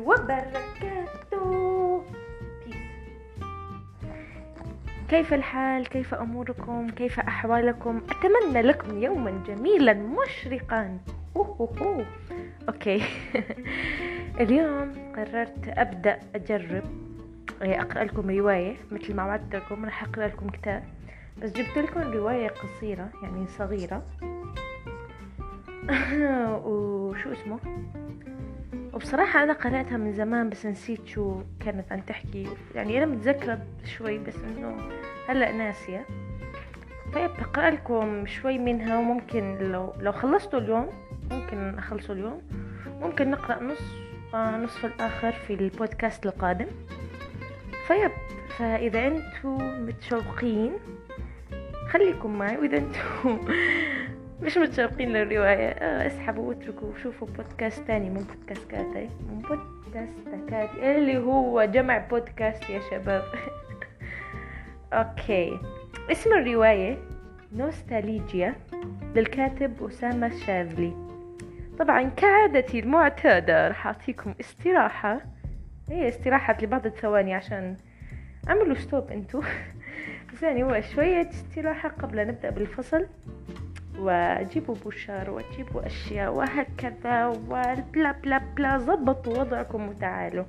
وبركاته. كيف الحال؟ كيف أموركم؟ كيف أحوالكم؟ أتمنى لكم يوما جميلا مشرقا. أوه. أوكي. اليوم قررت أبدأ أجرب. أقرأ لكم رواية مثل ما وعدتكم راح أقرأ لكم كتاب. بس جبت لكم رواية قصيرة يعني صغيرة. وشو اسمه؟ وبصراحة أنا قرأتها من زمان بس نسيت شو كانت عن تحكي. يعني أنا متذكرة شوي بس إنه هلأ ناسية. طيب بقرأ لكم شوي منها وممكن لو لو خلصتوا اليوم ممكن أخلصه اليوم. ممكن نقرأ نص نصف الآخر في البودكاست القادم. فيب فإذا أنتم متشوقين خليكم معي. وإذا أنتم مش متشوقين للرواية. آه اسحبوا واتركوا وشوفوا بودكاست تاني من بودكاستاتي من بودكاستاتي اللي هو جمع بودكاست يا شباب. أوكي. اسم الرواية نوستاليجيا للكاتب أسامة الشاذلي. طبعا كعادتي المعتادة راح أعطيكم استراحة. هي استراحة لبعض الثواني عشان عملوا stop أنتو. ثاني هو شوية استراحة قبل نبدأ بالفصل. وجيبوا بوشار وجيبوا أشياء وهكذا و blah blah blah ظبطوا وضعكم وتعالوا.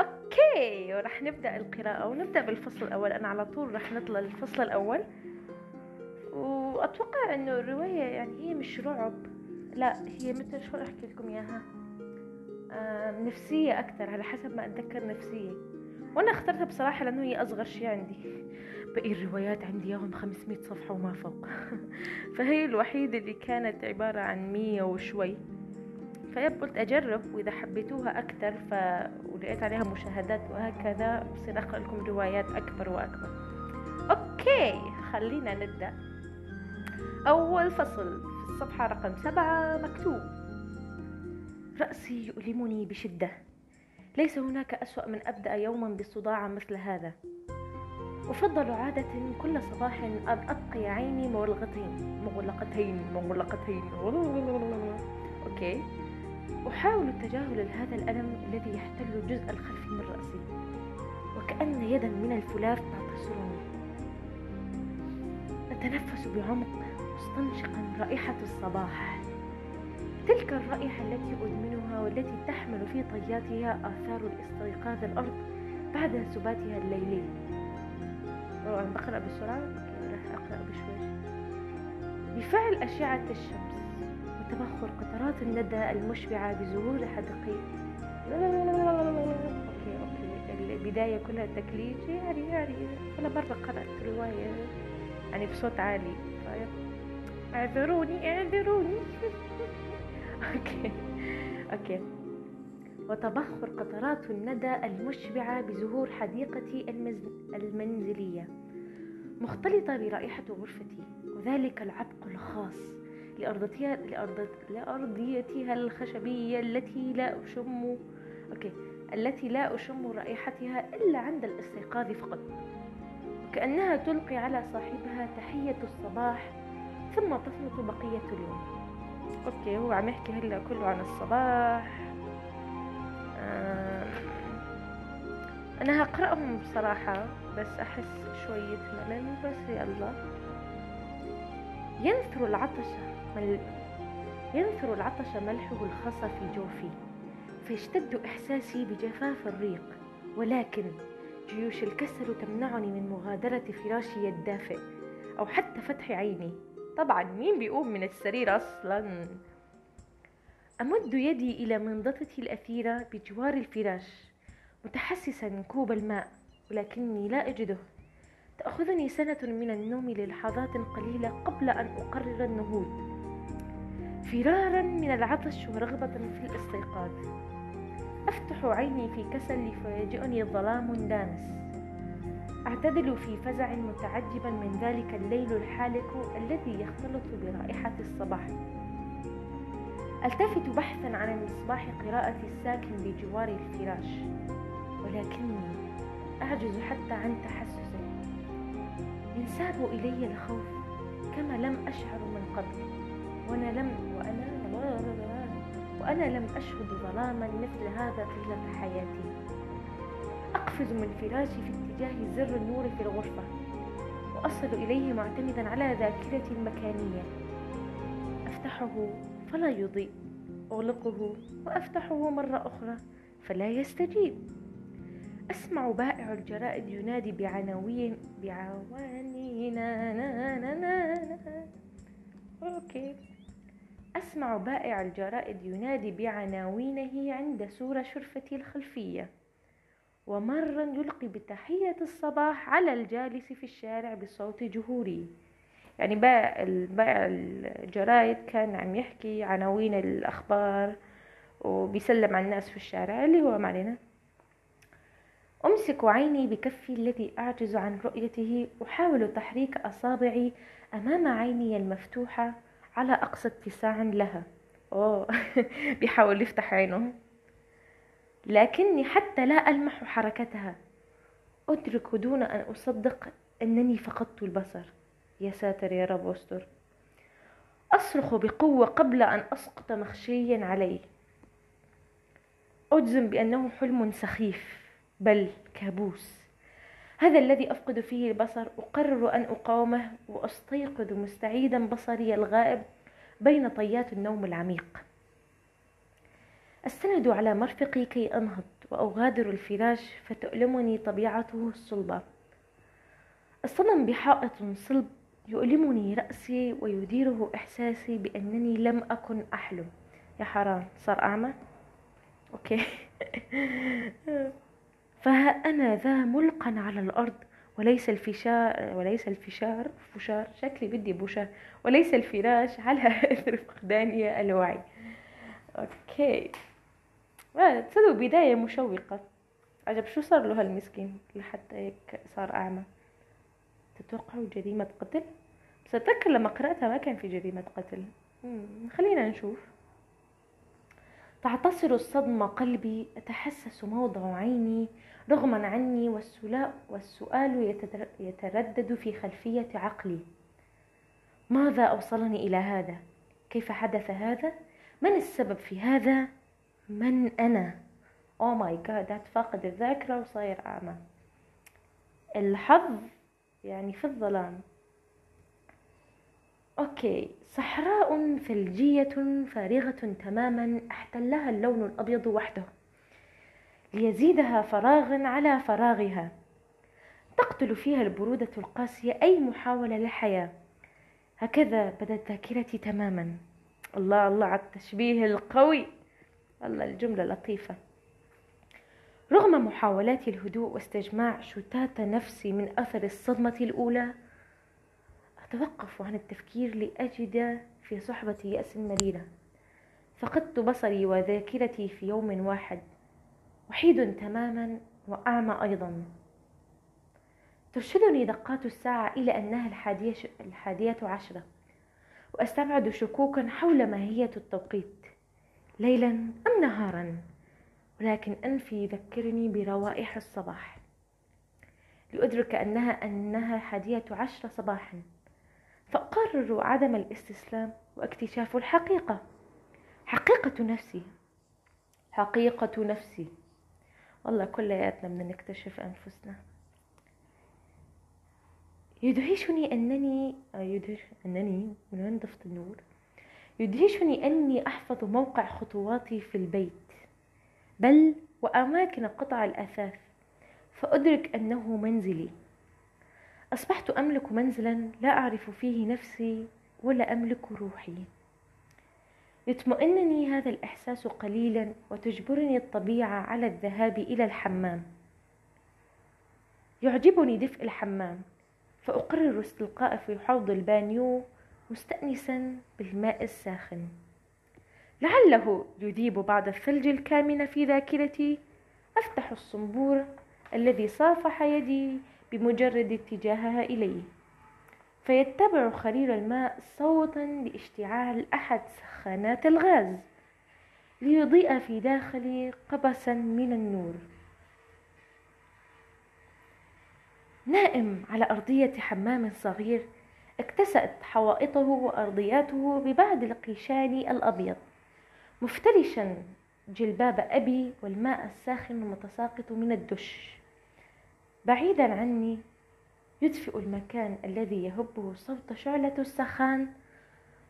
okay نبدأ القراءة ونبدأ بالفصل الأول. أنا على طول راح نطلع للفصل الأول. وأتوقع إنه الرواية يعني هي مش رعب لا هي مثل شو أحكي لكم إياها؟ آه نفسية أكثر على حسب ما أتذكر نفسية. وأنا اخترتها بصراحة لأنه هي أصغر شيء عندي. باقي الروايات عندي يوم 500 صفحة وما فوق. فهي الوحيدة اللي كانت عبارة عن مية وشوي. فيب قلت أجرب وإذا حبيتوها أكثر ف ولقيت عليها مشاهدات وهكذا بصير أقرأ لكم روايات أكبر وأكبر. okay خلينا نبدأ. أول فصل في الصفحة رقم سبعة مكتوب. رأسي يؤلمني بشدة. ليس هناك أسوأ من أبدأ يوما بصداع مثل هذا. أفضل عادة كل صباح أن أبقي عيني مغلقتين. مغلقتين مغلقتين. okay. أحاول تجاهل هذا الألم الذي يحتل الجزء الخلفي من رأسي. وكأن يدا من الفولاذ تعتصرني أتنفس بعمق مستنشقا رائحة الصباح. تلك الرائحة التي أدمنها والتي تحمل في طياتها آثار الاستيقاظ الأرض بعد سباتها الليلي. أنا بقرأ بسرعة؟ راح أقرأ بشوي. بفعل أشعة الشمس وتبخر قطرات الندى المشبعة بزهور حدقيق. okay okay البداية كلها تكليف. يعني يعني ولا مرة قرأت رواية يعني بصوت عالي. طيب. اعذروني اعذروني. okay. okay. وتبخر قطرات الندى المشبعة بزهور حديقتي المنزلية. مختلطة برائحة غرفتي. وذلك العبق الخاص لأرضيتها, لأرضيتها الخشبية التي لا أشم okay. التي لا أشم رائحتها إلا عند الاستيقاظ فقط. وكأنها تلقي على صاحبها تحية الصباح ثم تصمت بقية اليوم. okay هو عم يحكي هلأ كله عن الصباح. أنا هقرأهم بصراحة بس أحس شوية ملل بس يلا. ينثر العطش مل... ينثر العطش ملحه الخاص في جوفي فيشتد إحساسي بجفاف الريق. ولكن جيوش الكسل تمنعني من مغادرة فراشي الدافئ أو حتى فتح عيني. طبعا مين بيقوم من السرير أصلا؟ أمد يدي إلى منضدتي الأثيرة بجوار الفراش متحسسا كوب الماء ولكني لا أجده. تأخذني سنة من النوم للحظات قليلة قبل أن أقرر النهوض. فرارا من العطش ورغبة في الاستيقاظ. أفتح عيني في كسل فيجئني ظلام دامس. أعتدل في فزع متعجبا من ذلك الليل الحالك الذي يختلط برائحة الصباح. ألتفت بحثا عن مصباح قراءة الساكن بجوار الفراش ولكني أعجز حتى عن تحسسه. ينساب إلي الخوف كما لم أشعر من قبل وأنا لم وأنا وأنا لم أشهد ظلاما مثل هذا طيلة حياتي. أقفز من فراشي في اتجاه زر النور في الغرفة وأصل إليه معتمدا على ذاكرتي المكانية. أفتحه فلا يضيء أغلقه وأفتحه مرة أخرى فلا يستجيب. أسمع بائع الجرائد ينادي بعناوين نا okay. أسمع بائع الجرائد ينادي بعناوينه عند سور شرفتي الخلفية. ومارا يلقي بتحية الصباح على الجالس في الشارع بصوت جهوري. يعني بائع الجرايد كان عم يحكي عناوين الأخبار وبيسلم على الناس في الشارع اللي هو ما علينا أمسك عيني بكفي الذي أعجز عن رؤيته أحاول تحريك أصابعي أمام عيني المفتوحة على أقصى اتساع لها. أوه. بيحاول يفتح عينه. لكني حتى لا ألمح حركتها. أدرك دون أن أصدق أنني فقدت البصر. يا ساتر يا رب استر أصرخ بقوة قبل أن أسقط مخشيا عليه. أجزم بأنه حلم سخيف بل كابوس. هذا الذي أفقد فيه البصر أقرر أن أقاومه وأستيقظ مستعيدا بصري الغائب بين طيات النوم العميق. أستند على مرفقي كي أنهض وأغادر الفراش فتؤلمني طبيعته الصلبة. أصطدم بحائط صلب يؤلمني رأسي ويديره إحساسي بأنني لم أكن أحلم. يا حرام صار أعمى؟ okay. فها أنا ذا ملقى على الأرض وليس الفشار وليس الفشار فشار شكلي بدي بوشار وليس الفراش على فقداني الوعي. أوكي. تصدقوا بداية مشوقة عجب شو صار له هالمسكين لحتى هيك صار أعمى تتوقعوا جريمة قتل بس أتذكر لما قرأتها ما كان في جريمة قتل خلينا نشوف تعتصر الصدمة قلبي أتحسس موضع عيني رغما عني والسؤال يتردد في خلفية عقلي ماذا أوصلني إلى هذا؟ كيف حدث هذا؟ من السبب في هذا؟ من أنا؟ oh my god فاقد الذاكرة وصاير أعمى. الحظ يعني في الظلام. okay صحراء ثلجية فارغة تماما احتلها اللون الأبيض وحده. ليزيدها فراغا على فراغها. تقتل فيها البرودة القاسية أي محاولة للحياة. هكذا بدت ذاكرتي تماما. الله الله على التشبيه القوي. الله الجملة لطيفة. رغم محاولات الهدوء واستجماع شتات نفسي من أثر الصدمة الأولى أتوقف عن التفكير لأجد في صحبة يأس مريرة فقدت بصري وذاكرتي في يوم واحد وحيد تماما وأعمى أيضا. ترشدني دقات الساعة إلى أنها الحادية عشرة. وأستبعد شكوكا حول ماهية التوقيت. ليلا أم نهارا ولكن أنفي يذكرني بروائح الصباح. لأدرك أنها أنها حادية عشرة صباحا فأقرر عدم الاستسلام واكتشاف الحقيقة. حقيقة نفسي حقيقة نفسي. والله كلياتنا بدنا نكتشف أنفسنا. يدهشني أنني آه، يدهش أنني من وين ضفت النور؟ يدهشني أني أحفظ موقع خطواتي في البيت بل وأماكن قطع الأثاث فأدرك أنه منزلي. أصبحت أملك منزلا لا أعرف فيه نفسي ولا أملك روحي. يطمئنني هذا الإحساس قليلا وتجبرني الطبيعة على الذهاب إلى الحمام. يعجبني دفء الحمام فأقرر استلقاء في حوض البانيو مستأنسا بالماء الساخن. لعله يذيب بعض الثلج الكامن في ذاكرتي. أفتح الصنبور الذي صافح يدي بمجرد اتجاهها إليه. فيتبع خرير الماء صوتا لاشتعال أحد سخانات الغاز ليضيء في داخلي قبسا من النور. نائم على أرضية حمام صغير اكتسأت حوائطه وأرضياته ببعض القيشان الأبيض مفترشا جلباب أبي والماء الساخن المتساقط من الدش. بعيدا عني يدفئ المكان الذي يهبه صوت شعلة السخان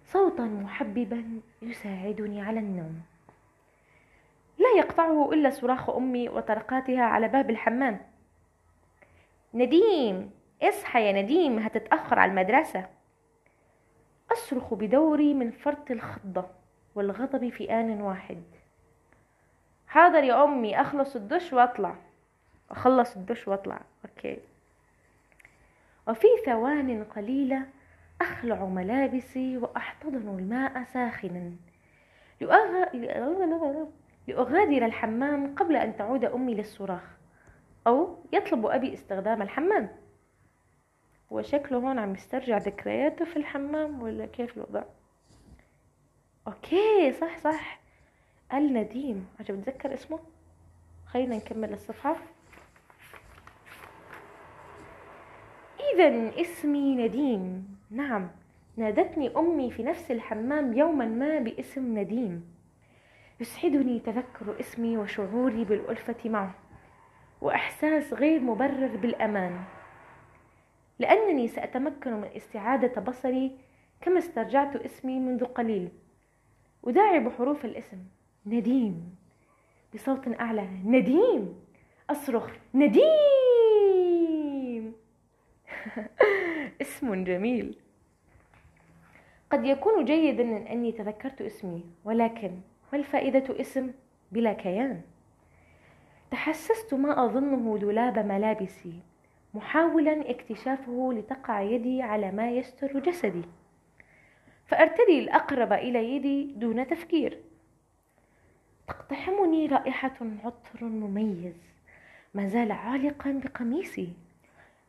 صوتا محببا يساعدني على النوم. لا يقطعه إلا صراخ أمي وطرقاتها على باب الحمام. نديم! اصحى يا نديم هتتأخر على المدرسة. أصرخ بدوري من فرط الخضة والغضب في آن واحد. حاضر يا أمي أخلص الدش وأطلع. أخلص الدش وأطلع أوكي. وفي ثوان قليلة أخلع ملابسي وأحتضن الماء ساخنا. لأغادر الحمام قبل أن تعود أمي للصراخ أو يطلب أبي استخدام الحمام. هو شكله هون عم يسترجع ذكرياته في الحمام ولا كيف الوضع؟ أوكي صح صح. النديم. عجب أتذكر اسمه؟ خلينا نكمل الصفحة. إذا اسمي نديم. نعم نادتني أمي في نفس الحمام يوما ما باسم نديم. يسعدني تذكر اسمي وشعوري بالألفة معه وإحساس غير مبرر بالأمان. لأنني سأتمكن من استعادة بصري كما استرجعت اسمي منذ قليل. أداعب حروف الاسم. نديم. بصوت أعلى. نديم. أصرخ. نديم. اسم جميل. قد يكون جيدا أني تذكرت اسمي ولكن ما الفائدة اسم بلا كيان؟ تحسست ما أظنه دولاب ملابسي. محاولا اكتشافه لتقع يدي على ما يستر جسدي. فأرتدي الأقرب إلى يدي دون تفكير. تقتحمني رائحة عطر مميز. ما زال عالقا بقميصي.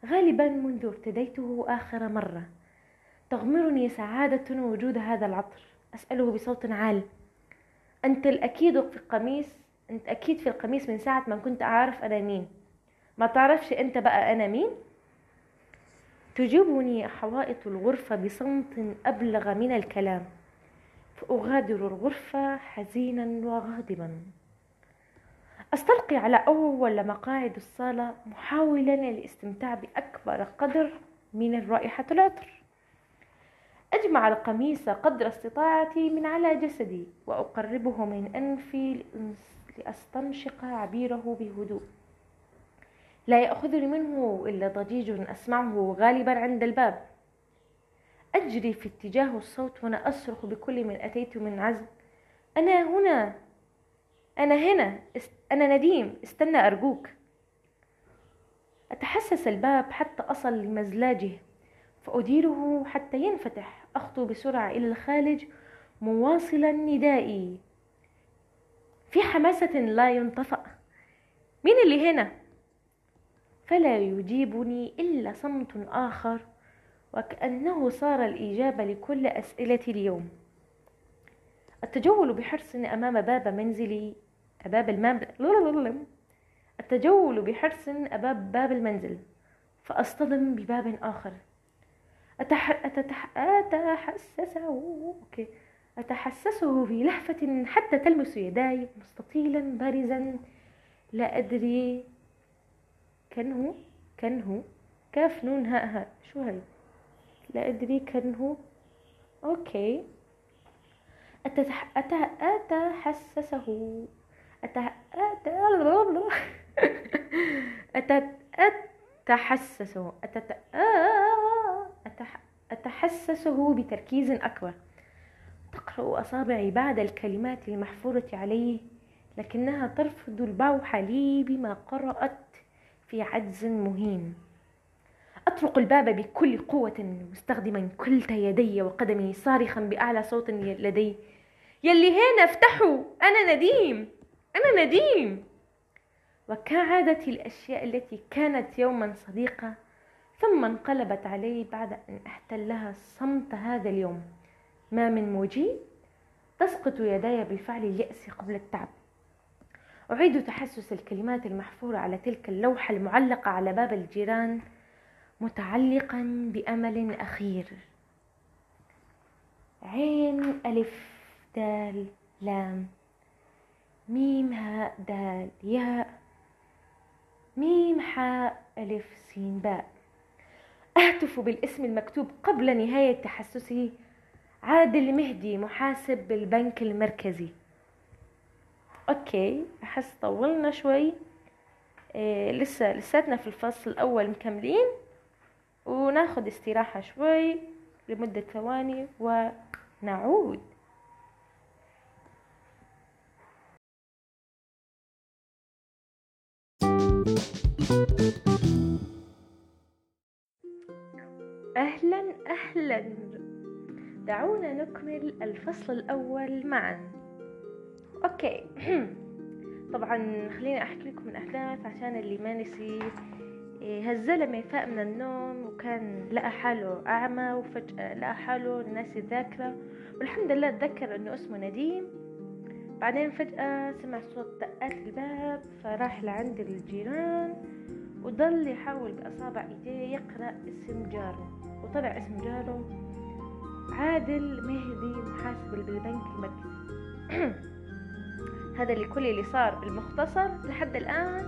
غالبا منذ ارتديته آخر مرة. تغمرني سعادة وجود هذا العطر. أسأله بصوت عال. أنت الأكيد في القميص أنت أكيد في القميص من ساعة ما كنت أعرف أنا مين. ما تعرفش أنت بقى أنا مين؟ تجيبني حوائط الغرفة بصمت أبلغ من الكلام. فأغادر الغرفة حزينا وغاضبا. أستلقي على أول مقاعد الصالة محاولا الاستمتاع بأكبر قدر من رائحة العطر. أجمع القميص قدر استطاعتي من على جسدي وأقربه من أنفي لأستنشق عبيره بهدوء. لا يأخذني منه إلا ضجيج أسمعه غالبا عند الباب. أجري في اتجاه الصوت وأنا أصرخ بكل من أتيت من عزم أنا هنا. أنا هنا. أنا نديم. استنى أرجوك. أتحسس الباب حتى أصل لمزلاجه فأديره حتى ينفتح. أخطو بسرعة إلى الخارج مواصلا ندائي. في حماسة لا ينطفأ. مين اللي هنا؟ فلا يجيبني إلا صمت آخر وكأنه صار الإجابة لكل أسئلة اليوم. التجول بحرص أمام باب منزلي أباب المنزل التجول بحرص أباب باب المنزل فأصطدم بباب آخر. أتح... أتتح... أتحسسه okay. أتحسسه في لهفة حتى تلمس يداي مستطيلا بارزا. لا أدري كنه كنه كاف نون هاء هاء. شو هاي؟ لا أدري كنه. okay. أتتح... أت... أتحسسه. أت... أت... أت... أتحسسه. أتح... أتحسسه بتركيز أكبر. تقرأ أصابعي بعد الكلمات المحفورة عليه لكنها ترفض البوح لي بما قرأت في عجز مهين. أطرق الباب بكل قوة مستخدما كلتا يدي وقدمي صارخا بأعلى صوت لدي. يلي هنا افتحوا أنا نديم أنا نديم. وكعادة الأشياء التي كانت يوما صديقة ثم انقلبت علي بعد أن أحتلها صمت هذا اليوم. ما من مجيب تسقط يداي بفعل اليأس قبل التعب. أعيد تحسس الكلمات المحفورة على تلك اللوحة المعلقة على باب الجيران متعلقا بأمل أخير. عين ألف دال لام ميم هاء دال ياء ميم حاء ألف سين باء أهتف بالاسم المكتوب قبل نهاية تحسسه عادل مهدي محاسب بالبنك المركزي. okay أحس طولنا شوي. إيه لسه لساتنا في الفصل الأول مكملين. وناخد استراحة شوي لمدة ثواني ونعود. أهلا أهلا. دعونا نكمل الفصل الأول معا. أوكي. طبعا خليني أحكي لكم الأحداث عشان اللي ما نسي. إيه، هالزلمة فاق من النوم وكان لقى حاله أعمى وفجأة لقى حاله ناسي الذاكرة. والحمد لله تذكر إنه اسمه نديم. بعدين فجأة سمع صوت دقات الباب فراح لعند الجيران وضل يحاول بأصابع إيديه يقرأ اسم جاره. وطلع اسم جاره عادل مهدي محاسب بالبنك المركزي هذا لكل اللي صار بالمختصر لحد الآن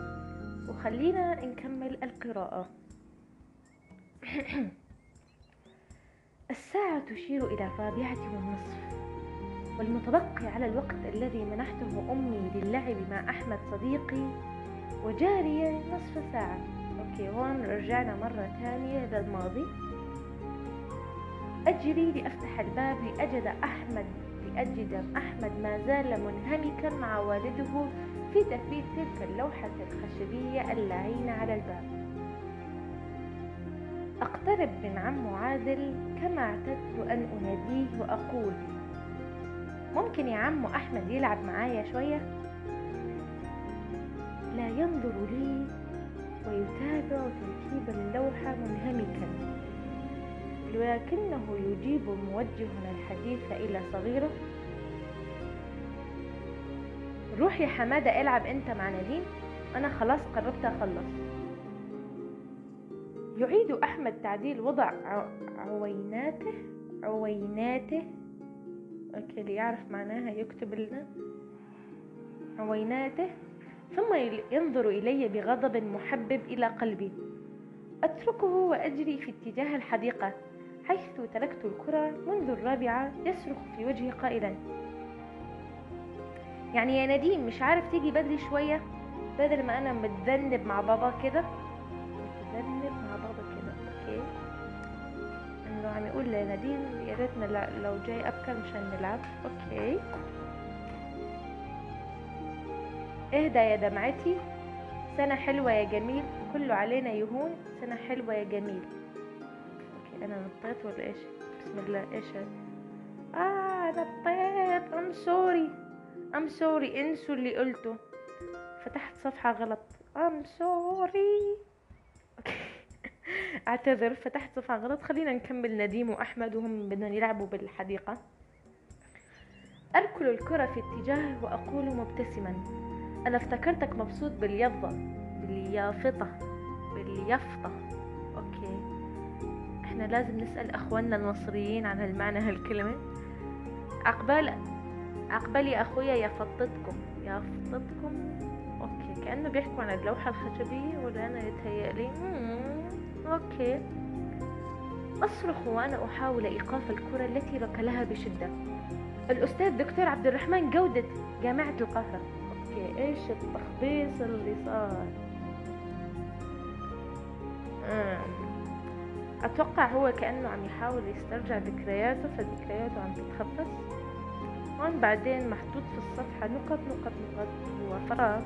وخلينا نكمل القراءة. الساعة تشير إلى الرابعة والنصف والمتبقي على الوقت الذي منحته أمي للعب مع أحمد صديقي وجارية نصف ساعة. أوكي هون رجعنا مرة ثانية للماضي أجري لأفتح الباب لأجد أحمد لأجد أحمد ما زال منهمكا مع والده في تثبيت تلك اللوحة الخشبية اللعينة على الباب أقترب من عم عادل كما اعتدت أن أناديه وأقول ممكن يا عم أحمد يلعب معايا شوية؟ لا ينظر لي ويتابع تركيب اللوحة منهمكا ولكنه يجيب موجها الحديث إلى صغيره روح يا حمادة العب انت مع نديم أنا خلاص قربت أخلص. يعيد أحمد تعديل وضع عويناته عويناته. أوكي اللي يعرف معناها يكتب لنا. عويناته. ثم ينظر إلي بغضب محبب إلى قلبي. أتركه وأجري في اتجاه الحديقة حيث تركت الكرة منذ الرابعة يصرخ في وجهي قائلا يعني يا نديم مش عارف تيجي بدري شوية؟ بدل ما أنا متذنب مع بابا كده. متذنب مع بابا كده okay. إنه عم يقول لنديم يا ريتنا لو جاي أبكر مشان نلعب. okay. اهدى يا دمعتي. سنة حلوة يا جميل. كله علينا يهون. سنة حلوة يا جميل. okay أنا نطيت ولا إيش؟ بسم الله إيش؟ آه نطيت. I'm sorry I'm sorry انسوا اللي قلته. فتحت صفحة غلط. I'm sorry اعتذر فتحت صفحة غلط. خلينا نكمل نديم وأحمد وهم بدنا يلعبوا بالحديقة. أركل الكرة في اتجاهه وأقول مبتسما. أنا افتكرتك مبسوط باليضة باليافطة. باليافطة. okay. إحنا لازم نسأل أخواننا المصريين عن هالمعنى هالكلمة. عقبال عقبالي أخويا يفطتكم يفطتكم okay. كأنه بيحكوا عن اللوحة الخشبية ولا أنا يتهيألي؟ okay. اصرخ وأنا أحاول إيقاف الكرة التي ركلها بشدة. الأستاذ دكتور عبد الرحمن جودة جامعة القاهرة. okay. إيش التخبيص اللي صار؟ أتوقع هو كأنه عم يحاول يسترجع ذكرياته فذكرياته عم تتخبص. هون بعدين محطوط في الصفحة نقط نقط نقط هو فراغ.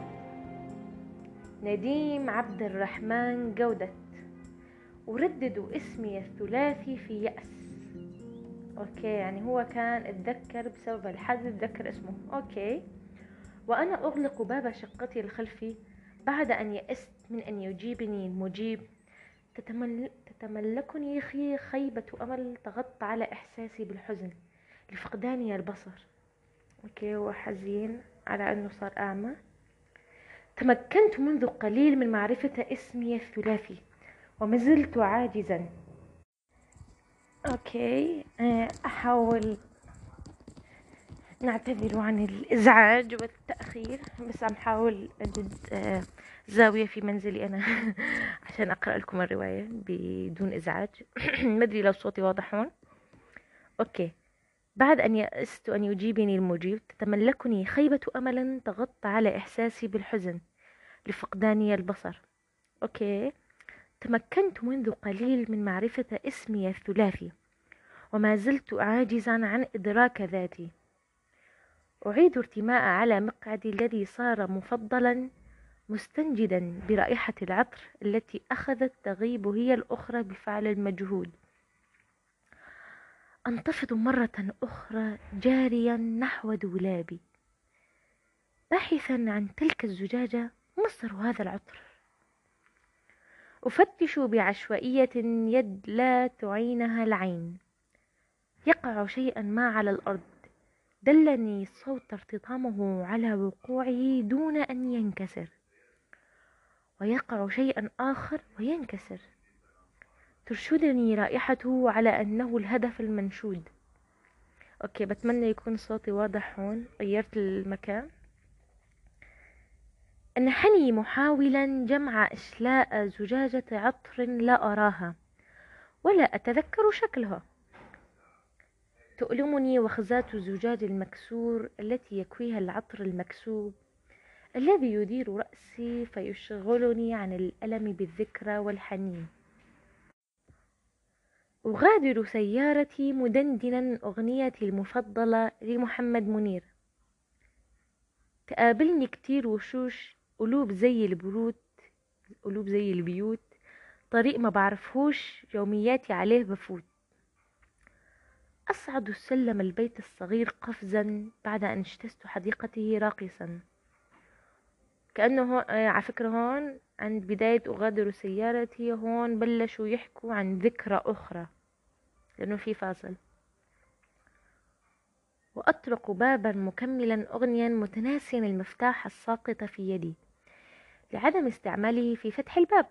نديم عبد الرحمن جودة. ورددوا اسمي الثلاثي في يأس. okay يعني هو كان اتذكر بسبب الحذف اتذكر اسمه. okay. وأنا أغلق باب شقتي الخلفي بعد أن يأست من أن يجيبني المجيب. تتمل... تتملكني خيبة أمل تغطى على إحساسي بالحزن لفقداني البصر. okay هو حزين على أنه صار اعمى تمكنت منذ قليل من معرفة اسمي الثلاثي وما زلت عاجزا. okay آه، أحاول نعتذر عن الإزعاج والتأخير بس عم حاول أجد آه، زاوية في منزلي أنا عشان أقرأ لكم الرواية بدون إزعاج. ما أدري لو صوتي واضح هون. okay. بعد أن يأست أن يجيبني المجيب تتملكني خيبة أمل تغطى على إحساسي بالحزن لفقداني البصر. okay. تمكنت منذ قليل من معرفة اسمي الثلاثي وما زلت عاجزا عن إدراك ذاتي. أعيد ارتماء على مقعدي الذي صار مفضلا مستنجدا برائحة العطر التي أخذت تغيب هي الأخرى بفعل المجهود. أنتفض مرة أخرى جاريا نحو دولابي باحثا عن تلك الزجاجة مصدر هذا العطر. أفتش بعشوائية يد لا تعينها العين. يقع شيئا ما على الأرض. دلني صوت ارتطامه على وقوعه دون أن ينكسر. ويقع شيئا آخر وينكسر. ترشدني رائحته على أنه الهدف المنشود. أوكي بتمنى يكون صوتي واضح هون. غيرت المكان. انحني محاولا جمع إشلاء زجاجة عطر لا أراها ولا أتذكر شكلها. تؤلمني وخزات الزجاج المكسور التي يكويها العطر المكسوب الذي يدير رأسي فيشغلني عن الألم بالذكرى والحنين. أغادر سيارتي مدندنا أغنيتي المفضلة لمحمد منير. تقابلني كتير وشوش قلوب زي البيوت قلوب زي البيوت طريق ما بعرفهوش يومياتي عليه بفوت. أصعد سلم البيت الصغير قفزا بعد أن اجتزت حديقته راقصا. كأنه آه، على فكرة هون عند بداية أغادر سيارتي هون بلشوا يحكوا عن ذكرى أخرى. لأنه في فاصل. وأطرق بابا مكملا أغنيا متناسيا المفتاح الساقط في يدي لعدم استعماله في فتح الباب.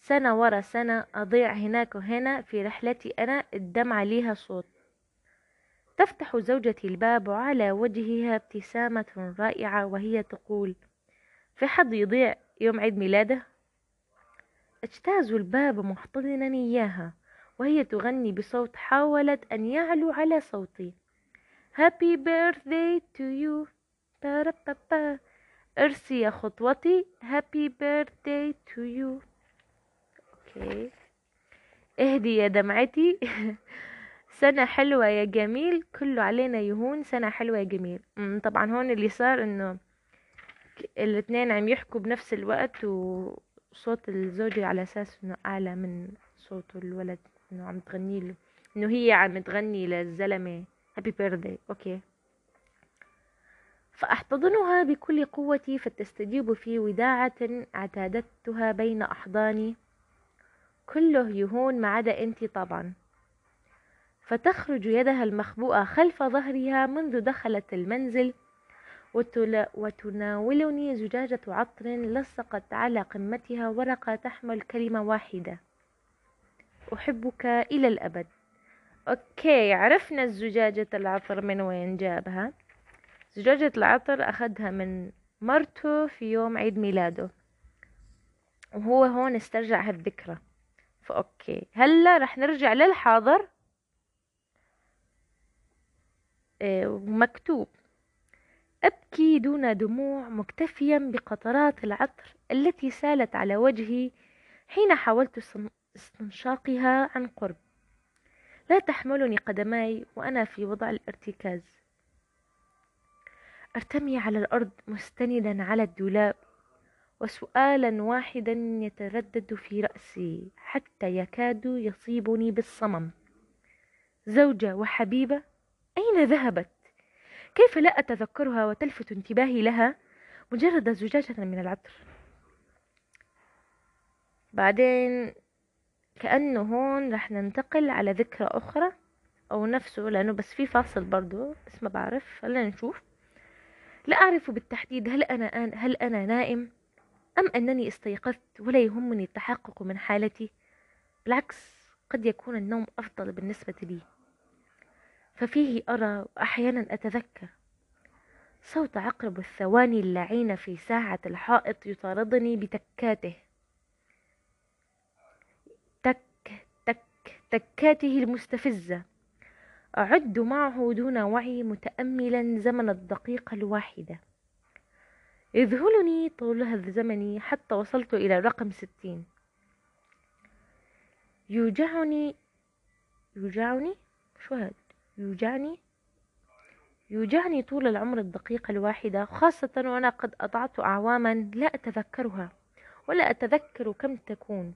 سنة ورا سنة أضيع هناك وهنا في رحلتي أنا الدمعة ليها صوت. تفتح زوجتي الباب وعلى وجهها ابتسامة رائعة وهي تقول في حد يضيع يوم عيد ميلاده؟ أجتاز الباب محتضنا إياها. وهي تغني بصوت حاولت أن يعلو على صوتي. Happy birthday to you. بارا أرسي خطوتي. Happy birthday to you. أوكي اهدي يا دمعتي. سنة حلوة يا جميل. كله علينا يهون. سنة حلوة يا جميل. طبعا هون اللي صار إنه الاثنين عم يحكوا بنفس الوقت وصوت الزوجة على أساس إنه أعلى من صوت الولد. إنه عم تغني له إنه هي عم تغني للزلمة. هابي بيرثدي أوكي فأحتضنها بكل قوتي فتستجيب في وداعة اعتادتها بين أحضاني. كله يهون ما عدا أنت طبعا. فتخرج يدها المخبوءة خلف ظهرها منذ دخلت المنزل. وتناولني زجاجة عطر لصقت على قمتها ورقة تحمل كلمة واحدة. أحبك إلى الأبد. okay عرفنا زجاجة العطر من وين جابها. زجاجة العطر أخذها من مرته في يوم عيد ميلاده. وهو هون استرجع هالذكرى. ف okay هلا رح نرجع للحاضر. إيه، ومكتوب. أبكي دون دموع مكتفيا بقطرات العطر التي سالت على وجهي حين حاولت استنشاقها عن قرب. لا تحملني قدماي وأنا في وضع الارتكاز. أرتمي على الأرض مستندا على الدولاب وسؤالا واحدا يتردد في رأسي حتى يكاد يصيبني بالصمم. زوجة وحبيبة أين ذهبت؟ كيف لا أتذكرها وتلفت انتباهي لها مجرد زجاجة من العطر؟ بعدين كأنه هون رح ننتقل على ذكرى أخرى أو نفسه لأنه بس في فاصل برضو بس ما بعرف. خلينا نشوف. لا أعرف بالتحديد هل أنا هل أنا نائم أم أنني استيقظت ولا يهمني التحقق من حالتي. بالعكس قد يكون النوم أفضل بالنسبة لي. ففيه أرى وأحيانا أتذكر صوت عقرب الثواني اللعين في ساعة الحائط يطاردني بتكاته. تكاته المستفزة. أعد معه دون وعي متأملا زمن الدقيقة الواحدة. يذهلني طولها الزمني حتى وصلت إلى رقم ستين. يوجعني يوجعني؟ شو هاد؟ يوجعني؟ يوجعني طول العمر الدقيقة الواحدة خاصة وأنا قد أضعت أعواما لا أتذكرها ولا أتذكر كم تكون.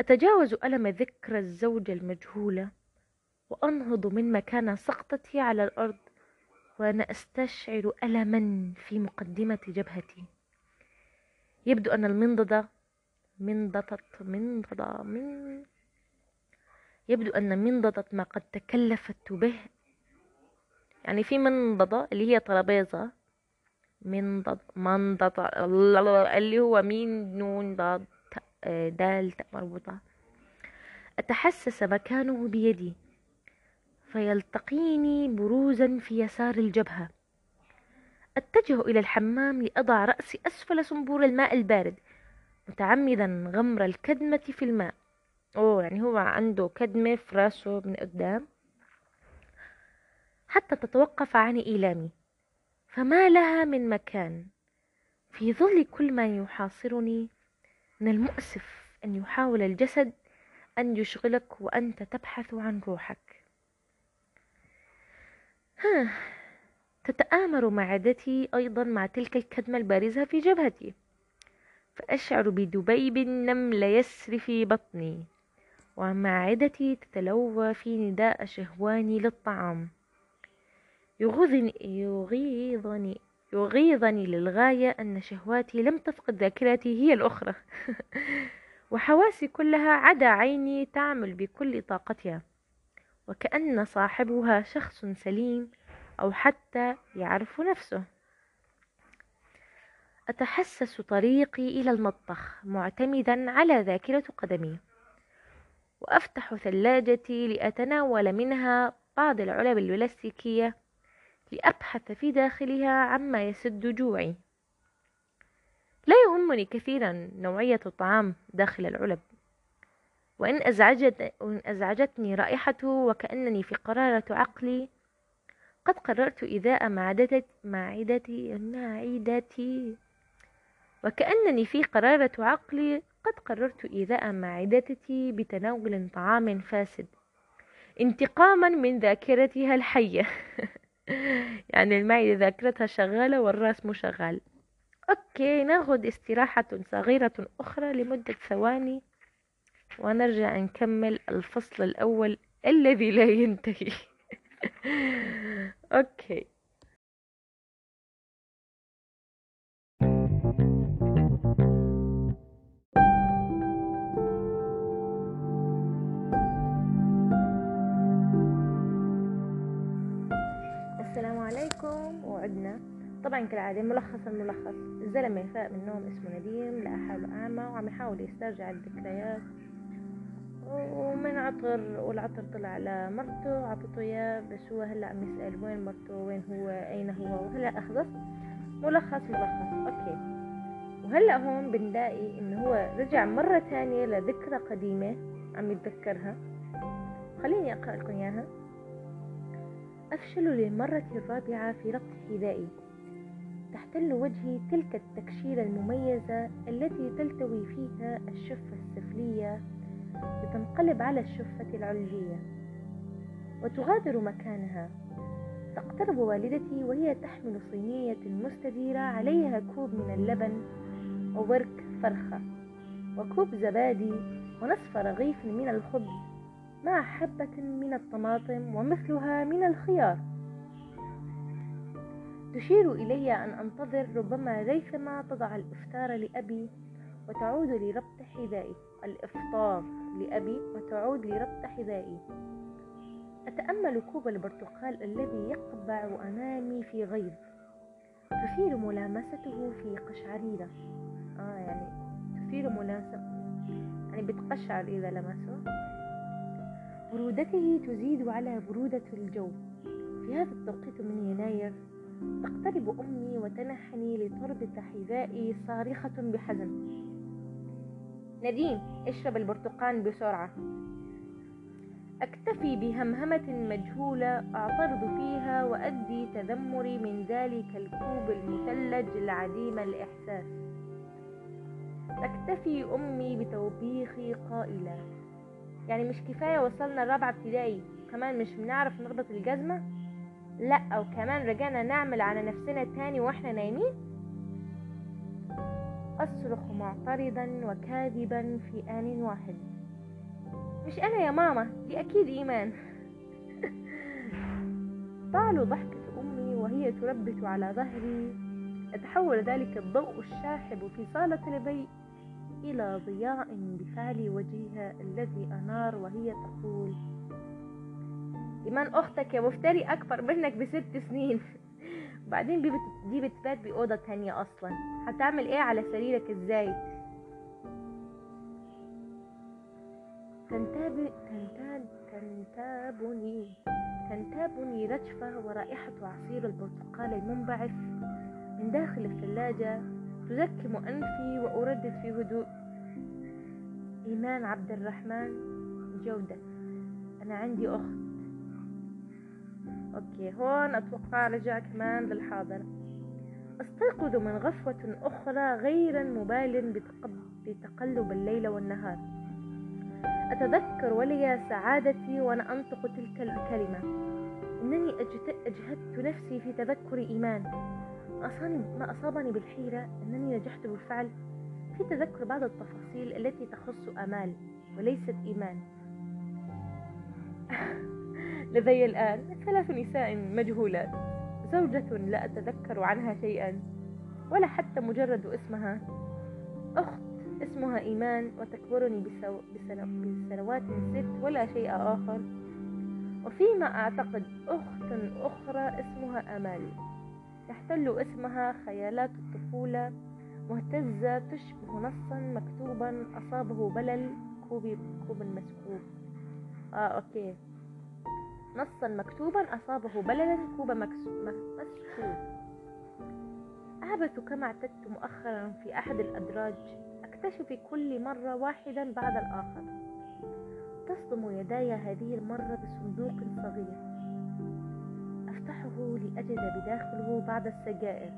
أتجاوز ألم ذكرى الزوجة المجهولة وأنهض من مكان سقطتي على الأرض وأنا أستشعر ألما في مقدمة جبهتي. يبدو أن المنضدة منضدة منضدة من يبدو أن منضدة ما قد تكلفت به. يعني في منضدة اللي هي ترابيزة. منضد منضدة اللي هو مين؟ نون ضاد. دال مربوطة. أتحسس مكانه بيدي فيلتقيني بروزا في يسار الجبهة. أتجه إلى الحمام لأضع رأسي أسفل صنبور الماء البارد متعمدا غمر الكدمة في الماء. أوه يعني هو عنده كدمة في راسه من قدام. حتى تتوقف عن إيلامي فما لها من مكان. في ظل كل ما يحاصرني من المؤسف أن يحاول الجسد أن يشغلك وأنت تبحث عن روحك. ها تتآمر معدتي أيضا مع تلك الكدمة البارزة في جبهتي. فأشعر بدبيب النمل يسري في بطني ومعدتي تتلوى في نداء شهواني للطعام. يغيظني يغيظني يغيظني للغاية أن شهواتي لم تفقد ذاكرتي هي الأخرى. وحواسي كلها عدا عيني تعمل بكل طاقتها. وكأن صاحبها شخص سليم أو حتى يعرف نفسه. أتحسس طريقي إلى المطبخ معتمدا على ذاكرة قدمي. وأفتح ثلاجتي لأتناول منها بعض العلب البلاستيكية لأبحث في داخلها عما يسد جوعي. لا يهمني كثيرا نوعية الطعام داخل العلب وإن, أزعجت وإن أزعجتني رائحته وكأنني في قرارة عقلي قد قررت إذاء معدتي معدتي معدتي. وكأنني في قرارة عقلي قد قررت إيذاء معدتي بتناول طعام فاسد انتقاما من ذاكرتها الحية. يعني المعدة ذاكرتها شغالة والرأس مو شغال. أوكي ناخد استراحة صغيرة أخرى لمدة ثواني ونرجع نكمل الفصل الأول الذي لا ينتهي. أوكي. طبعا كالعادة ملخص. الملخص الزلمة فاق من النوم اسمه نديم لقى حاله أعمى وعم يحاول يسترجع الذكريات. ومن عطر والعطر طلع على مرته عطته إياه بس هو هلأ عم يسأل وين مرته وين هو أين هو؟ وهلأ أخلص. ملخص ملخص. أوكي. وهلأ هون بنلاقي إنه هو رجع مرة تانية لذكرى قديمة عم يتذكرها. خليني أقرأ لكم إياها. أفشل للمرة الرابعة في ربط حذائي. تحتل وجهي تلك التكشيرة المميزة التي تلتوي فيها الشفة السفلية لتنقلب على الشفة العلوية وتغادر مكانها. تقترب والدتي وهي تحمل صينية مستديرة عليها كوب من اللبن وورك فرخة وكوب زبادي ونصف رغيف من الخبز مع حبة من الطماطم ومثلها من الخيار. تشير إلي أن أنتظر ربما ريثما تضع الإفطار لأبي وتعود لربط حذائي. الإفطار لأبي وتعود لربط حذائي. أتأمل كوب البرتقال الذي يقبع أمامي في غيظ. تثير ملامسته في قشعريرة آه يعني تثير ملاسمة يعني بتقشعر إذا لمسه. برودته تزيد على برودة الجو. في هذا التوقيت من يناير تقترب أمي وتنحني لتربط حذائي صارخة بحزن. نديم اشرب البرتقال بسرعة. أكتفي بهمهمة مجهولة أعترض فيها وأدي تذمري من ذلك الكوب المثلج العديم الإحساس. تكتفي أمي بتوبيخي قائلة يعني مش كفاية وصلنا الرابعة ابتدائي كمان مش بنعرف نربط الجزمة؟ لا أو كمان رجعنا نعمل على نفسنا تاني وإحنا نايمين. أصرخ معترضا وكاذبا في آن واحد. مش أنا يا ماما دي أكيد إيمان. طال ضحكة أمي وهي تربت على ظهري. يتحول ذلك الضوء الشاحب في صالة البيت إلى ضياء بفعل وجهها الذي أنار وهي تقول إيمان أختك يا مفتري أكبر منك بست سنين. بعدين دي, بت... دي بتبات بأوضة تانية أصلا. هتعمل إيه على سريرك إزاي؟ تنتاب تنتاب تنتابني. تنتابني رجفة ورائحة عصير البرتقال المنبعث. من داخل الثلاجة تزكم أنفي وأردد في هدوء. إيمان عبد الرحمن جودة. أنا عندي أخت. أوكي هون أتوقع رجع كمان للحاضر. أستيقظ من غفوة أخرى غير مبال بتقلب الليل والنهار. أتذكر ولي سعادتي وأنا أنطق تلك الكلمة. إنني أجهدت نفسي في تذكر إيمان. ما أصابني بالحيرة أنني نجحت بالفعل في تذكر بعض التفاصيل التي تخص أمال وليست إيمان. لدي الآن ثلاث نساء مجهولات. زوجة لا أتذكر عنها شيئا ولا حتى مجرد اسمها. أخت اسمها إيمان وتكبرني. بسنوات ست ولا شيء آخر. وفيما أعتقد أخت أخرى اسمها أمال تحتل اسمها خيالات الطفولة مهتزة تشبه نصا مكتوبا أصابه بلل كوب كوب مسكوب. آه okay. نصا مكتوبا أصابه بللا كوب مسكوب أعبث كما اعتدت مؤخرا في أحد الأدراج. أكتشف كل مرة واحدا بعد الآخر. تصدم يداي هذه المرة بصندوق صغير. أفتحه لأجد بداخله بعض السجائر.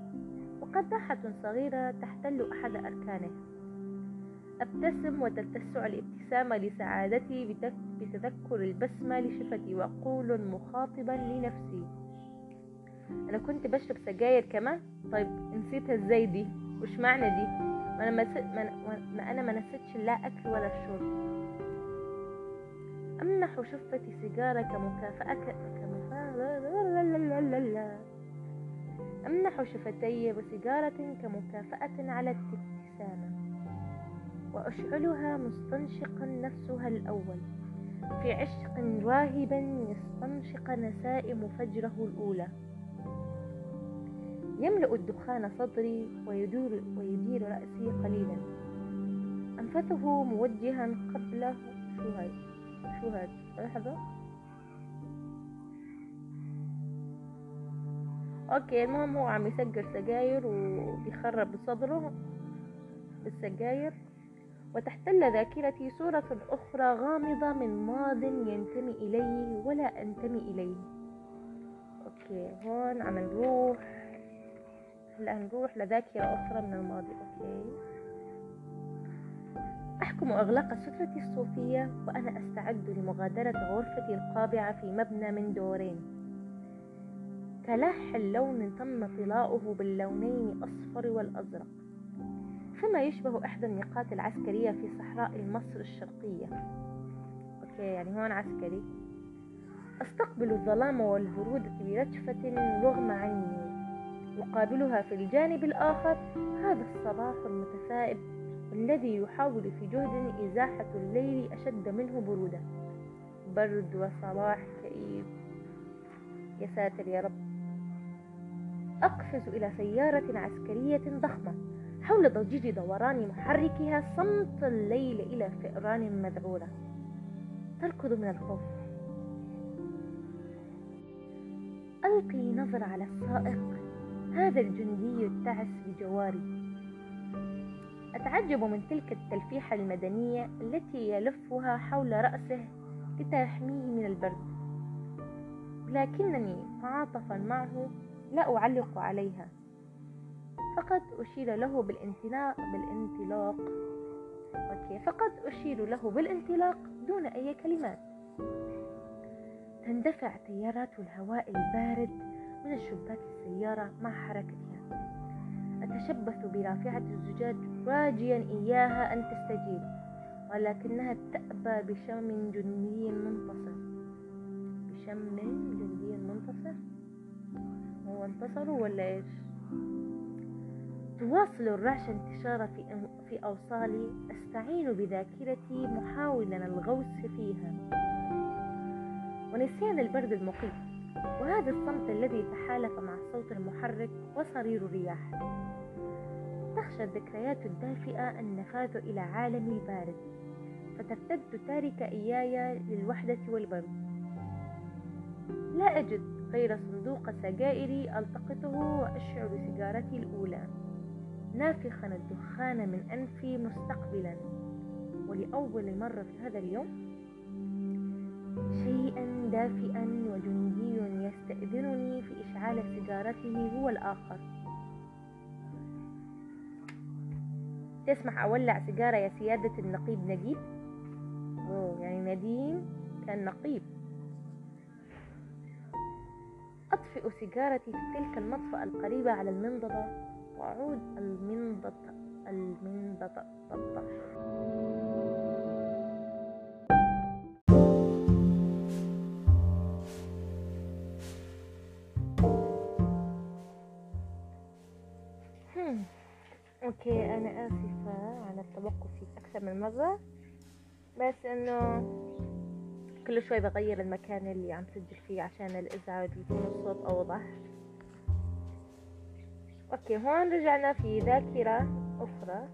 وقداحة صغيرة تحتل أحد أركانه. أبتسم وتتسع الابتسامة لسعادتي بتذكر البسمة لشفتي وأقول مخاطبا لنفسي. أنا كنت بشرب سجاير كمان؟ طيب نسيتها إزاي دي؟ وش معنى دي؟ ما أنا ما, ما, أنا ما نسيتش لا أكل ولا الشرب أمنح شفتي سيجارة كمكافأة كمكافأة أمنح شفتي بسيجارة كمكافأة على الابتسامة. وأشعلها مستنشقا نفسها الأول. في عشق راهبا يستنشق نسائم فجره الأولى. يملأ الدخان صدري ويدور ويدير رأسي قليلا. أنفثه موجها قبله شو هاي شو هاد لحظة. okay المهم هو عم يسجل سجاير وبيخرب صدره بالسجاير. وتحتل ذاكرتي صورة أخرى غامضة من ماض ينتمي إليه ولا أنتمي إليه. okay هون عم نروح. هلأ نروح لذاكرة أخرى من الماضي. okay. أحكم إغلاق سترتي الصوفية وأنا أستعد لمغادرة غرفتي القابعة في مبنى من دورين. كلاح اللون تم طلاؤه باللونين الأصفر والأزرق. فيما يشبه إحدى النقاط العسكرية في صحراء مصر الشرقية. okay يعني هون عسكري. أستقبل الظلام والبرودة برجفة رغم عني يقابلها في الجانب الآخر هذا الصباح المتفائل الذي يحاول في جهد إزاحة الليل أشد منه برودة. برد وصباح كئيب. يا ساتر يا رب. أقفز إلى سيارة عسكرية ضخمة. حول ضجيج دوران محركها صمت الليل إلى فئران مذعورة. تركض من الخوف. ألقي نظرة على السائق. هذا الجندي التعس بجواري. أتعجب من تلك التلفيحة المدنية التي يلفها حول رأسه لتحميه من البرد. لكنني معاطفا معه لا أعلق عليها. فقد أشير له بالانطلاق بالانطلاق. أوكي فقد أشير له بالانطلاق دون أي كلمات. تندفع تيارات الهواء البارد من شباك السيارة مع حركتها. أتشبث برافعة الزجاج راجيا إياها أن تستجيب ولكنها تأبى بشم جندي منتصر. بشم جندي منتصر؟ هو انتصروا ولا إيش؟ تواصل الرعشة انتشار في, في أوصالي أستعين بذاكرتي محاولا الغوص فيها. ونسيان البرد المقيم وهذا الصمت الذي تحالف مع الصوت المحرك وصرير الرياح. تخشى الذكريات الدافئة النفاذ إلى عالمي البارد فترتد تارك إياي للوحدة والبرد. لا أجد غير صندوق سجائري ألتقطه وأشعل سيجارتي الأولى. نافخا الدخان من أنفي مستقبلا. ولأول مرة في هذا اليوم شيئا دافئا وجندي يستأذنني في إشعال سيجارته هو الآخر. تسمح أولع سيجارة يا سيادة النقيب نجيب؟ أوه يعني نديم كان نقيب. أطفئ سيجارتي في تلك المطفأة القريبة على المنضدة. وأعود المنضدة المنضدة okay أنا آسفة على التوقف أكثر من مرة. بس إنه كل شوي بغير المكان اللي عم سجل فيه عشان الازعاج يكون الصوت أوضح. أوكي هون رجعنا في ذاكرة أخرى.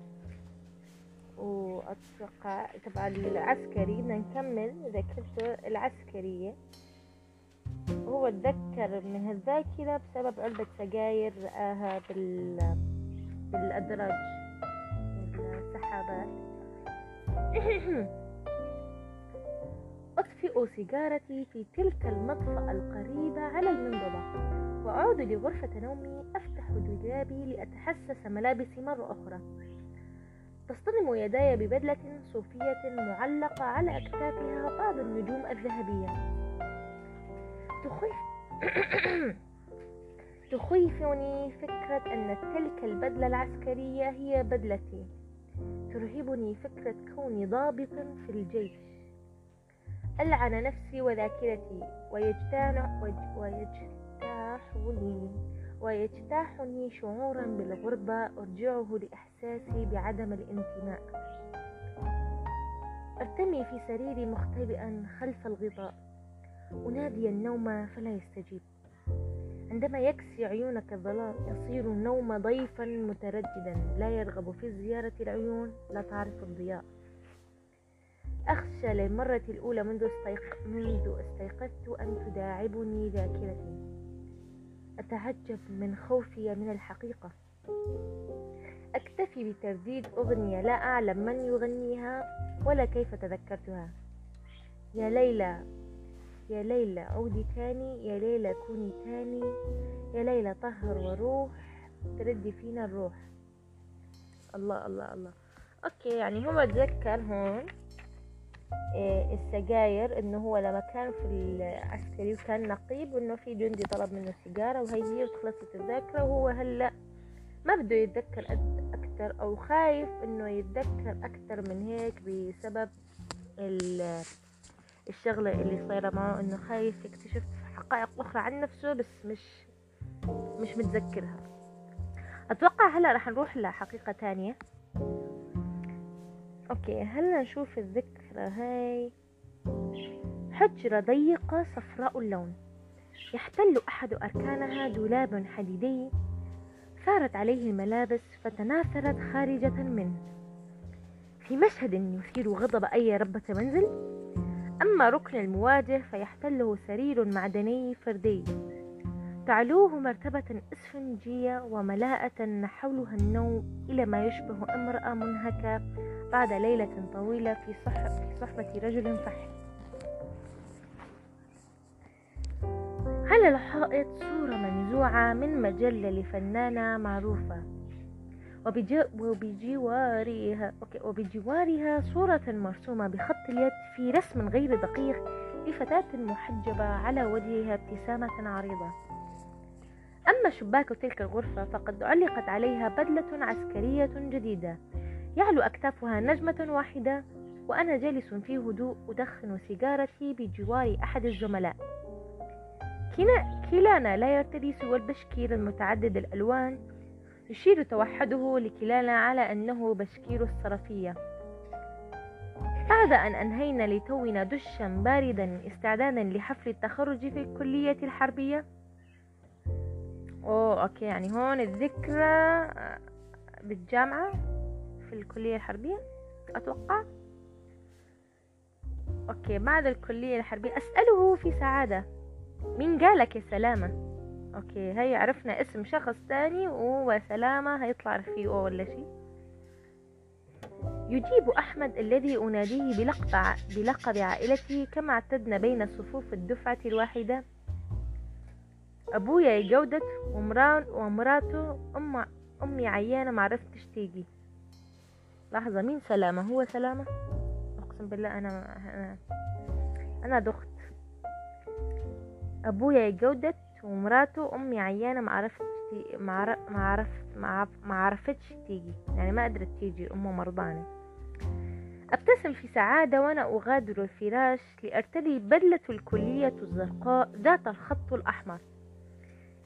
وأتوقع تبع العسكري بدنا نكمل ذاكرته العسكرية. هو تذكر من هالذاكرة بسبب علبة سجاير رآها بال بالأدراج. السحابات. أطفئ سيجارتي في تلك المطفأة القريبة على المنضدة. وأعود لغرفة نومي أفتح دولابي لأتحسس ملابسي مرة أخرى. تصطدم يداي ببدلة صوفية معلقة على أكتافها بعض النجوم الذهبية. تخيف تخيفني فكرة أن تلك البدلة العسكرية هي بدلتي. ترهبني فكرة كوني ضابط في الجيش. ألعن نفسي وذاكرتي ويجتاح ويجتاحني ويجتاحني شعورا بالغربة أرجعه لإحساسي بعدم الانتماء. أرتمي في سريري مختبئا خلف الغطاء. أنادي النوم فلا يستجيب. عندما يكسي عيونك الظلام يصير النوم ضيفا مترددا. لا يرغب في زيارة العيون لا تعرف الضياء. أخشى للمرة الأولى منذ, استيق... منذ استيقظت أن تداعبني ذاكرتي. أتعجب من خوفي من الحقيقة. أكتفي بترديد أغنية لا أعلم من يغنيها ولا كيف تذكرتها. يا ليلى يا ليلى عودي تاني يا ليلى كوني تاني يا ليلى طهر وروح تردي فينا الروح. الله الله الله. أوكي يعني هو تذكر هون. السجاير إنه هو لما كان في العسكري وكان نقيب انه في جندي طلب منه سيجارة وهي هي وخلصت الذاكرة وهو هلأ ما بده يتذكر أكثر أو خايف إنه يتذكر أكثر من هيك بسبب الشغلة اللي صايرة معه إنه خايف يكتشف حقائق أخرى عن نفسه بس مش مش متذكرها. أتوقع هلأ رح نروح لحقيقة تانية. أوكي هلأ نشوف الذكرى. هاي. حجرة ضيقة صفراء اللون. يحتل أحد أركانها دولاب حديدي. سارت عليه الملابس فتناثرت خارجة منه. في مشهد يثير غضب أي ربة منزل. أما ركن المواجه فيحتله سرير معدني فردي. تعلوه مرتبة إسفنجية وملاءة حولها النوم إلى ما يشبه امرأة منهكة بعد ليلة طويلة في صحبة رجل فحل على الحائط صورة منزوعة من مجلة لفنانة معروفة؟ وبجوارها وبجوارها صورة مرسومة بخط اليد في رسم غير دقيق لفتاة محجبة على وجهها ابتسامة عريضة. أما شباك تلك الغرفة فقد علقت عليها بدلة عسكرية جديدة. يعلو أكتافها نجمة واحدة وأنا جالس في هدوء أدخن سيجارتي بجوار أحد الزملاء. كلانا لا يرتدي سوى البشكير المتعدد الألوان. يشير توحده لكلانا على أنه بشكير الصرفية. بعد أن أنهينا لتونا دشا باردا استعدادا لحفل التخرج في الكلية الحربية أوه okay. يعني هون الذكرى بالجامعة في الكلية الحربية أتوقع. okay بعد الكلية الحربية. أسأله في سعادة. مين قالك يا سلامة؟ okay هي عرفنا اسم شخص تاني وسلامة هيطلع رفيقه ولا شي يجيب أحمد الذي أناديه بلقب, بلقب عائلتي كما اعتدنا بين صفوف الدفعة الواحدة. أبويا جودة ومراته أم أمي عيانة معرفتش تيجي. لحظة مين سلامة؟ هو سلامة؟ أقسم بالله أنا أنا, أنا دخت. أبويا جودت ومراته أمي عيانة ما عرفتش ما عرفت ما عرفتش تيجي. يعني ما قدرت تيجي أمه مرضانة. أبتسم في سعادة وأنا أغادر الفراش لارتدي بدلة الكلية الزرقاء ذات الخط الأحمر.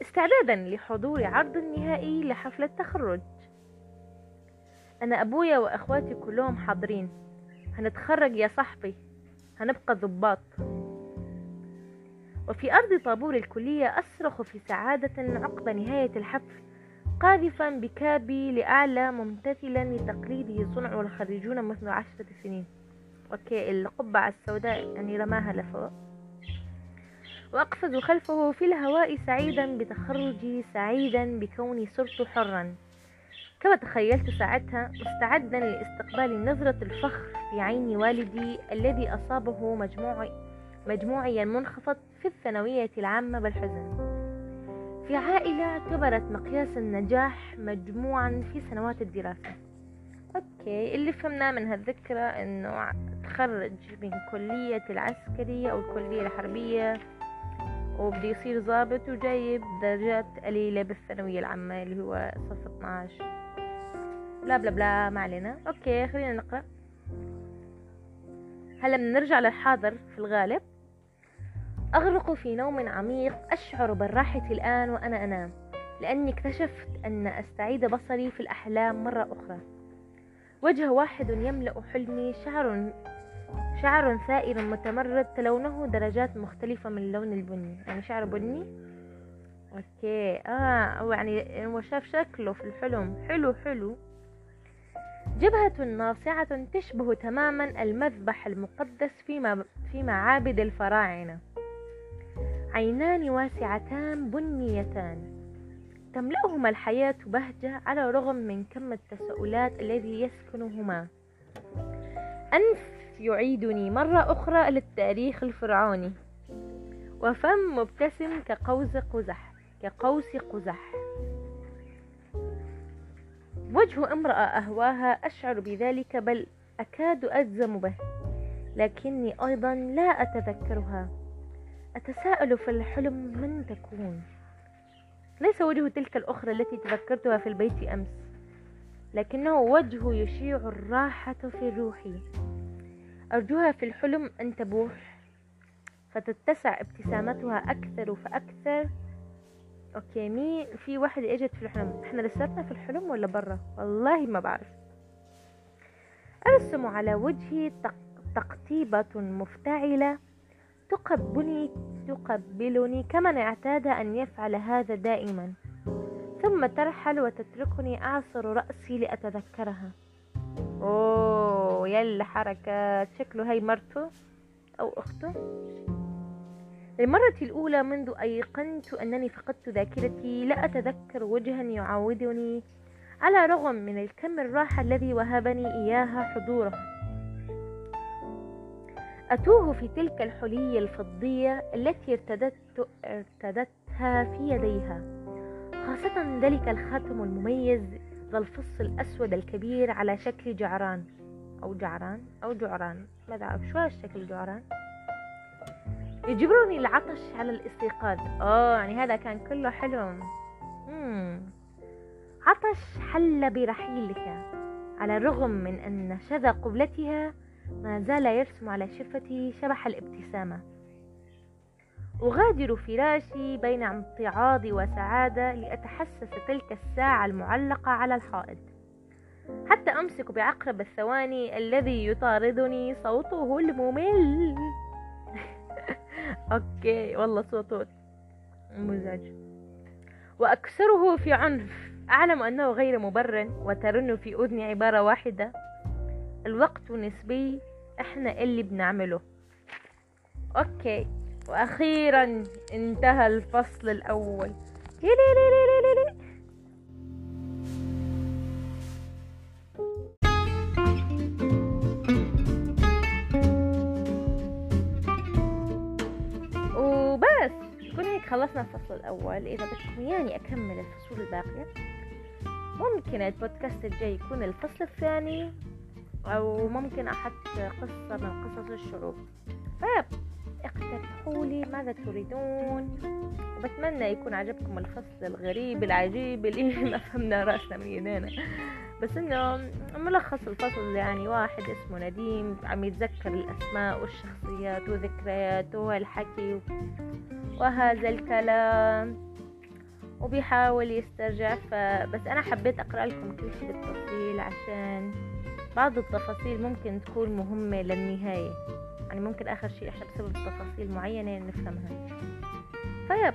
استعدادا لحضور عرض النهائي لحفل التخرج. أنا أبويا وأخواتي كلهم حاضرين. هنتخرج يا صاحبي. هنبقى ضباط. وفي أرض طابور الكلية أصرخ في سعادة عقب نهاية الحفل قاذفا بكابي لأعلى ممتثلا لتقليده صنع الخريجون مثل عشرة سنين. أوكي القبعة السوداء يعني رماها لفوق وأقفز خلفه في الهواء سعيدا بتخرجي سعيدا بكوني صرت حرا. كما تخيلت ساعتها مستعدا لاستقبال نظرة الفخر في عين والدي الذي أصابه مجموع مجموعي منخفض في الثانوية العامة بالحزن في عائلة اعتبرت مقياس النجاح مجموعا في سنوات الدراسة. أوكي اللي فهمناه من هالذكرى إنه تخرج من كلية العسكرية أو الكلية الحربية وبده يصير ضابط وجايب درجات قليلة بالثانوية العامة اللي هو صف 12 بلا بلا بلا ما علينا. أوكي خلينا نقرأ. هلا بنرجع للحاضر في الغالب. أغرق في نوم عميق أشعر بالراحة الآن وأنا أنام لأني اكتشفت أن أستعيد بصري في الأحلام مرة أخرى. وجه واحد يملأ حلمي شعر شعر ثائر متمرد تلونه درجات مختلفة من اللون البني. يعني شعر بني؟ أوكي. آه يعني هو شاف شكله في الحلم. حلو حلو. جبهة ناصعة تشبه تماما المذبح المقدس في في معابد الفراعنة. عينان واسعتان بنيتان. تملأهما الحياة بهجة على الرغم من كم التساؤلات الذي يسكنهما. أنف يعيدني مرة أخرى للتاريخ الفرعوني. وفم مبتسم كقوس قزح كقوس قزح. وجه أمرأة أهواها أشعر بذلك بل أكاد أجزم به. لكني أيضا لا أتذكرها. أتساءل في الحلم من تكون؟ ليس وجه تلك الأخرى التي تذكرتها في البيت أمس لكنه وجه يشيع الراحة في روحي. أرجوها في الحلم أن تبوح فتتسع ابتسامتها أكثر فأكثر. أوكي مين في واحدة إجت في الحلم. إحنا لساتنا في الحلم ولا برا؟ والله ما بعرف. أرسم على وجهي تقطيبة مفتعلة. تقبلني تقبلني كمن اعتاد أن يفعل هذا دائما. ثم ترحل وتتركني أعصر رأسي لأتذكرها. أوه يلا حركات شكله هاي مرته أو أخته؟ للمرة الأولى منذ أيقنت أنني فقدت ذاكرتي لا أتذكر وجها يعودني على رغم من الكم الراحة الذي وهبني إياها حضوره. أتوه في تلك الحلي الفضية التي ارتدت ارتدتها في يديها خاصة ذلك الخاتم المميز ذا الفص الأسود الكبير على شكل جعران أو جعران أو جعران. ما أعرف شو هالشكل جعران؟ يجبرني العطش على الاستيقاظ. آه يعني هذا كان كله حلم. مم. عطش حل برحيلها على الرغم من أن شذا قبلتها ما زال يرسم على شفتي شبح الابتسامة. أغادر فراشي بين امتعاض وسعادة لأتحسس تلك الساعة المعلقة على الحائط حتى أمسك بعقرب الثواني الذي يطاردني صوته الممل. أوكي والله صوته مزعج. وأكسره في عنف. أعلم أنه غير مبرر وترن في أذني عبارة واحدة. الوقت نسبي إحنا اللي بنعمله. okay. وأخيرا انتهى الفصل الأول. لي لي لي لي لي. وبس. يكون هيك خلصنا الفصل الأول. إذا بدكم يعني أكمل الفصول الباقية ممكن البودكاست الجاي يكون الفصل الثاني أو ممكن أحط قصة من قصص الشعوب. طيب. اقترحوا لي ماذا تريدون. وبتمنى يكون عجبكم الفصل الغريب العجيب اللي ما فهمنا رأسنا من يدينا. بس إنه ملخص الفصل يعني واحد اسمه نديم عم يتذكر الأسماء والشخصيات وذكريات والحكي وهذا الكلام وبيحاول يسترجع. فبس أنا حبيت أقرأ لكم كل بالتفصيل عشان بعض التفاصيل ممكن تكون مهمة للنهاية. يعني ممكن آخر شيء إحنا بسبب تفاصيل معينة نفهمها. طيب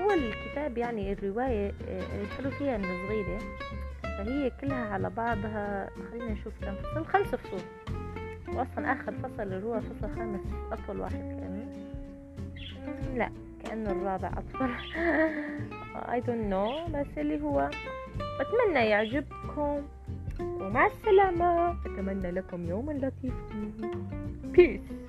هو الكتاب يعني الرواية آه، الحلو فيها إنها صغيرة فهي كلها على بعضها خلينا نشوف كم فصل خمس فصول. وأصلا آخر فصل اللي هو فصل خامس أطول واحد كان لا كأنه الرابع أطول. I don't know بس اللي هو بتمنى يعجبكم. ومع السلامة أتمنى لكم يوما لطيفا Peace.